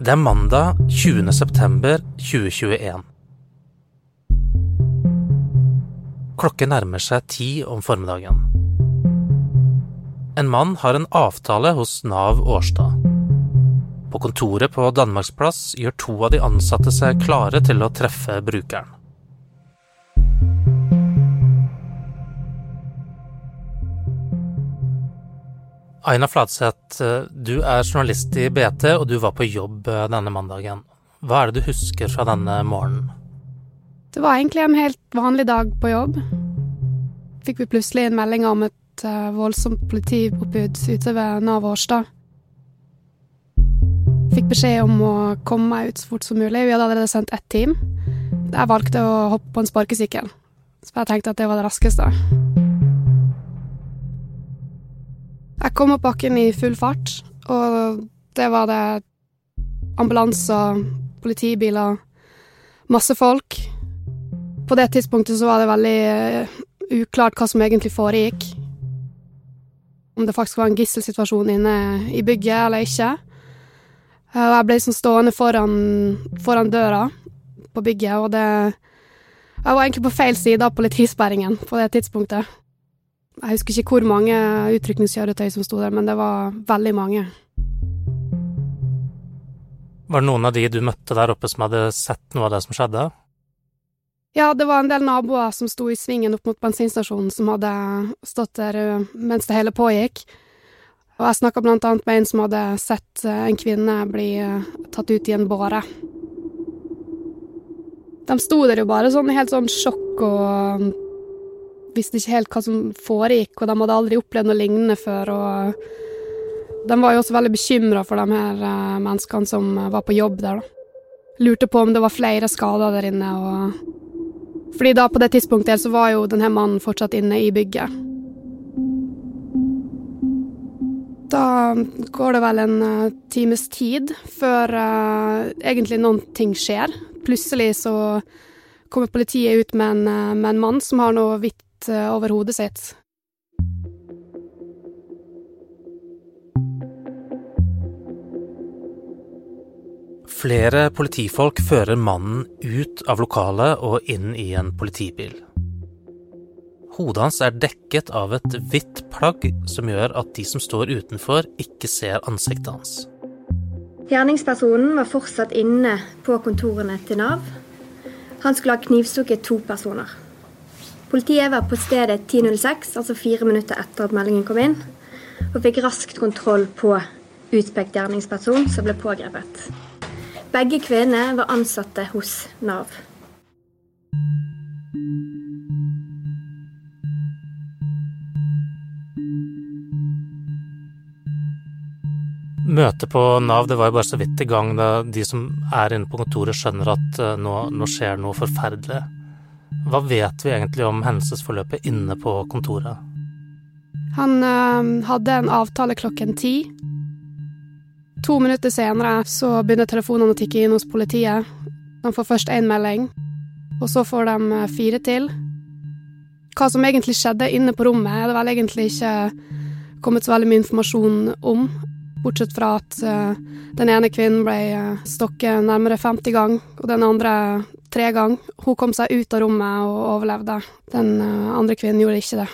Det er mandag 20. september 2021. Klokken nærmer seg ti om formiddagen. En mann har en avtale hos Nav Årstad. På kontoret på Danmarksplass gjør to av de ansatte seg klare til å treffe brukeren. Aina Fladseth, du er journalist i BT, og du var på jobb eh, denne mandagen. Hva er det du husker fra denne morgenen? Det var egentlig en helt vanlig dag på jobb. Fikk vi plutselig en melding om et uh, voldsomt politioppbud ute ved Nav Årstad. Fikk beskjed om å komme meg ut så fort som mulig. Vi hadde allerede sendt ett team. Jeg valgte å hoppe på en sparkesykkel, så jeg tenkte at det var det raskeste. Jeg kom opp bakken i full fart, og det var det ambulanser, politibiler, masse folk. På det tidspunktet så var det veldig uh, uklart hva som egentlig foregikk. Om det faktisk var en gisselsituasjon inne i bygget eller ikke. Uh, og jeg ble sånn stående foran, foran døra på bygget, og det Jeg var egentlig på feil side av politisperringen på det tidspunktet. Jeg husker ikke hvor mange utrykningskjøretøy som sto der, men det var veldig mange. Var det noen av de du møtte der oppe som hadde sett noe av det som skjedde? Ja, det var en del naboer som sto i svingen opp mot bensinstasjonen, som hadde stått der eh, mens det hele pågikk. Og jeg snakka blant annet med en som hadde sett eh, en kvinne bli eh, tatt ut i en båre. De sto der jo bare sånn helt sånn sjokk og visste ikke helt hva som foregikk, og de hadde aldri opplevd noe lignende før. og De var jo også veldig bekymra for de her uh, menneskene som var på jobb der. da. Lurte på om det var flere skader der inne. og Fordi da på det tidspunktet så var jo denne mannen fortsatt inne i bygget. Da går det vel en uh, times tid før uh, egentlig noen ting skjer. Plutselig så kommer politiet ut med en, med en mann som har noe hvitt Eh, over hodet sitt. Flere politifolk fører mannen ut av lokalet og inn i en politibil. Hodet hans er dekket av et hvitt plagg som gjør at de som står utenfor, ikke ser ansiktet hans. Gjerningspersonen var fortsatt inne på kontorene til Nav. Han skulle ha knivstukket to personer. Politiet var på stedet 10.06, altså fire minutter etter at meldingen kom inn, og fikk raskt kontroll på utpekt gjerningsperson som ble pågrepet. Begge kvinnene var ansatte hos Nav. Møtet på Nav det var jo bare så vidt i gang da de som er inne på kontoret skjønner at eh, nå, nå skjer noe forferdelig. Hva vet vi egentlig om hendelsesforløpet inne på kontoret? Han øh, hadde en avtale klokken ti. To minutter senere så begynner telefonene å tikke inn hos politiet. De får først én melding, og så får de eh, fire til. Hva som egentlig skjedde inne på rommet, er det vel egentlig ikke kommet så veldig mye informasjon om. Bortsett fra at uh, den ene kvinnen ble stokket nærmere 50 ganger, og den andre tre ganger. Hun kom seg ut av rommet og overlevde. Den uh, andre kvinnen gjorde ikke det.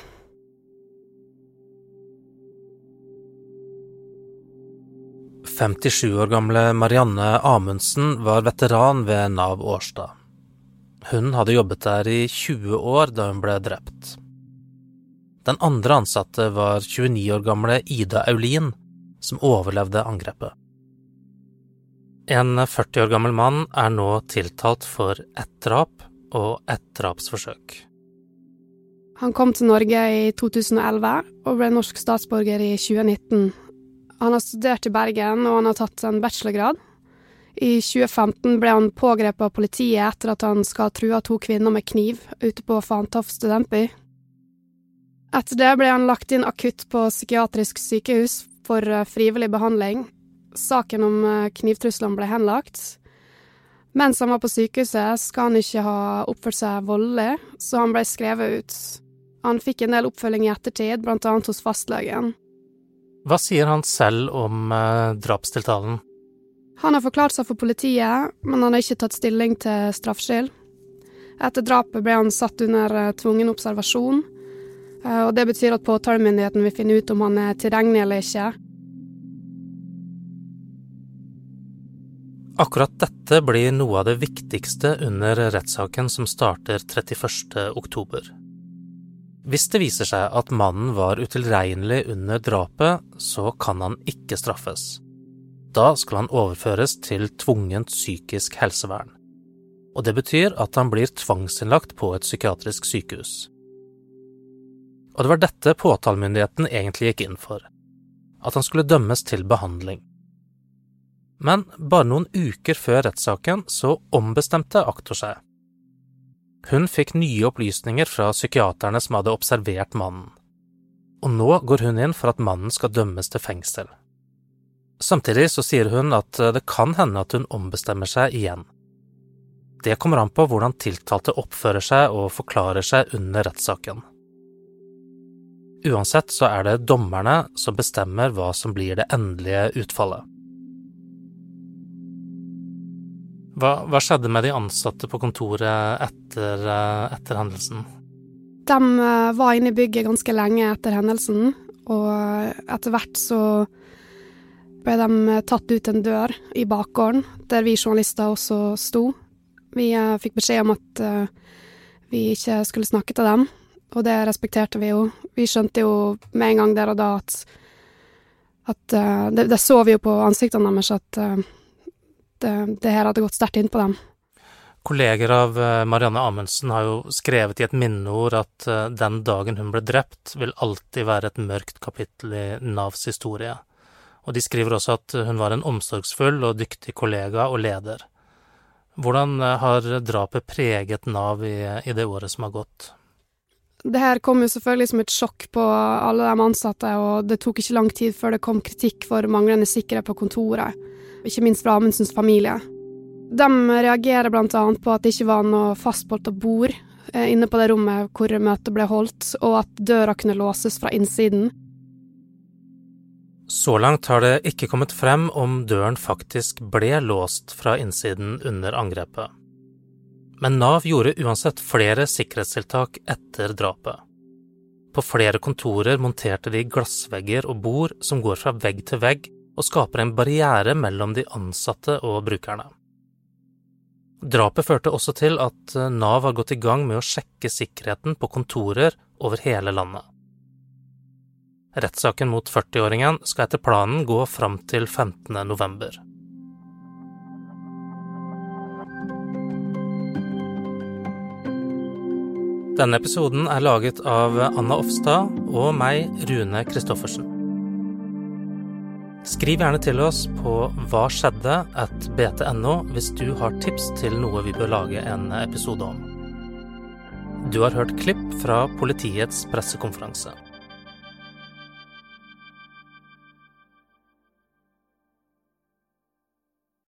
«57 år gamle Marianne Amundsen var veteran ved Nav Årstad. Hun hadde jobbet der i 20 år da hun ble drept. Den andre ansatte var 29 år gamle Ida Aulin, som overlevde angrepet. En 40 år gammel mann er nå tiltalt for ett drap og ett drapsforsøk. Han kom til Norge i 2011 og ble norsk statsborger i 2019. Han har studert i Bergen, og han har tatt en bachelorgrad. I 2015 ble han pågrepet av politiet etter at han skal ha trua to kvinner med kniv ute på Fantoft studentby. Etter det ble han lagt inn akutt på psykiatrisk sykehus for eh, frivillig behandling, saken om eh, knivtruslene ble henlagt. Mens han var på sykehuset, skal han ikke ha oppført seg voldelig, så han ble skrevet ut. Han fikk en del oppfølging i ettertid, blant annet hos fastlegen. Hva sier han selv om eh, drapstiltalen? Han har forklart seg for politiet, men han har ikke tatt stilling til straffskyld. Etter drapet ble han satt under eh, tvungen observasjon, og det betyr at påtalemyndigheten vil finne ut om han er tilregnelig eller ikke. Akkurat dette blir noe av det viktigste under rettssaken som starter 31. oktober. Hvis det viser seg at mannen var utilregnelig under drapet, så kan han ikke straffes. Da skal han overføres til tvungent psykisk helsevern. Og det betyr at han blir tvangsinnlagt på et psykiatrisk sykehus. Og det var dette påtalemyndigheten egentlig gikk inn for, at han skulle dømmes til behandling. Men bare noen uker før rettssaken så ombestemte aktor seg. Hun fikk nye opplysninger fra psykiaterne som hadde observert mannen, og nå går hun inn for at mannen skal dømmes til fengsel. Samtidig så sier hun at det kan hende at hun ombestemmer seg igjen. Det kommer an på hvordan tiltalte oppfører seg og forklarer seg under rettssaken. Uansett så er det dommerne som bestemmer hva som blir det endelige utfallet. Hva, hva, skjedde med de ansatte på kontoret etter, eh, etter hendelsen? De eh, var inne i bygget ganske lenge etter hendelsen, og etter hvert så ble de tatt ut en dør i bakgården, der vi journalister også sto. Vi eh, fikk beskjed om at vi ikke skulle snakke til dem, og det respekterte vi jo. Vi skjønte jo med en gang der og da at, at det, det, så vi jo på ansiktene deres at det, det her hadde gått sterkt inn på dem. Kolleger av eh, Marianne Amundsen har jo skrevet i et minneord at eh, den dagen hun ble drept, vil alltid være et mørkt kapittel i Navs historie. Og de skriver også at hun var en omsorgsfull og dyktig kollega og leder. Hvordan eh, har drapet preget Nav i, i det året som har gått? Det her kom jo selvfølgelig som et sjokk på alle de ansatte, og det tok ikke lang tid før det kom kritikk for manglende sikkerhet på kontoret ikke minst fra Amundsens familie. De reagerer annet på at det ikke var noe fastbolta bord eh, inne på det rommet hvor møtet ble holdt, og at døra kunne låses fra innsiden. Så langt har det ikke kommet frem om døren faktisk ble låst fra innsiden under angrepet. Men Nav gjorde uansett flere sikkerhetstiltak etter drapet. På flere kontorer monterte de glassvegger og bord som går fra vegg til vegg, og skaper en barriere mellom de ansatte og brukerne. Drapet førte også til at eh, Nav har gått i gang med å sjekke sikkerheten på kontorer over hele landet. Rettssaken mot 40-åringen skal etter planen gå fram til 15. november. Denne episoden er laget av Anna Offstad og meg, Rune Christoffersen. Skriv gjerne til oss på hva skjedde at bt.no hvis du har tips til noe vi bør lage en episode om. Du har hørt klipp fra politiets pressekonferanse.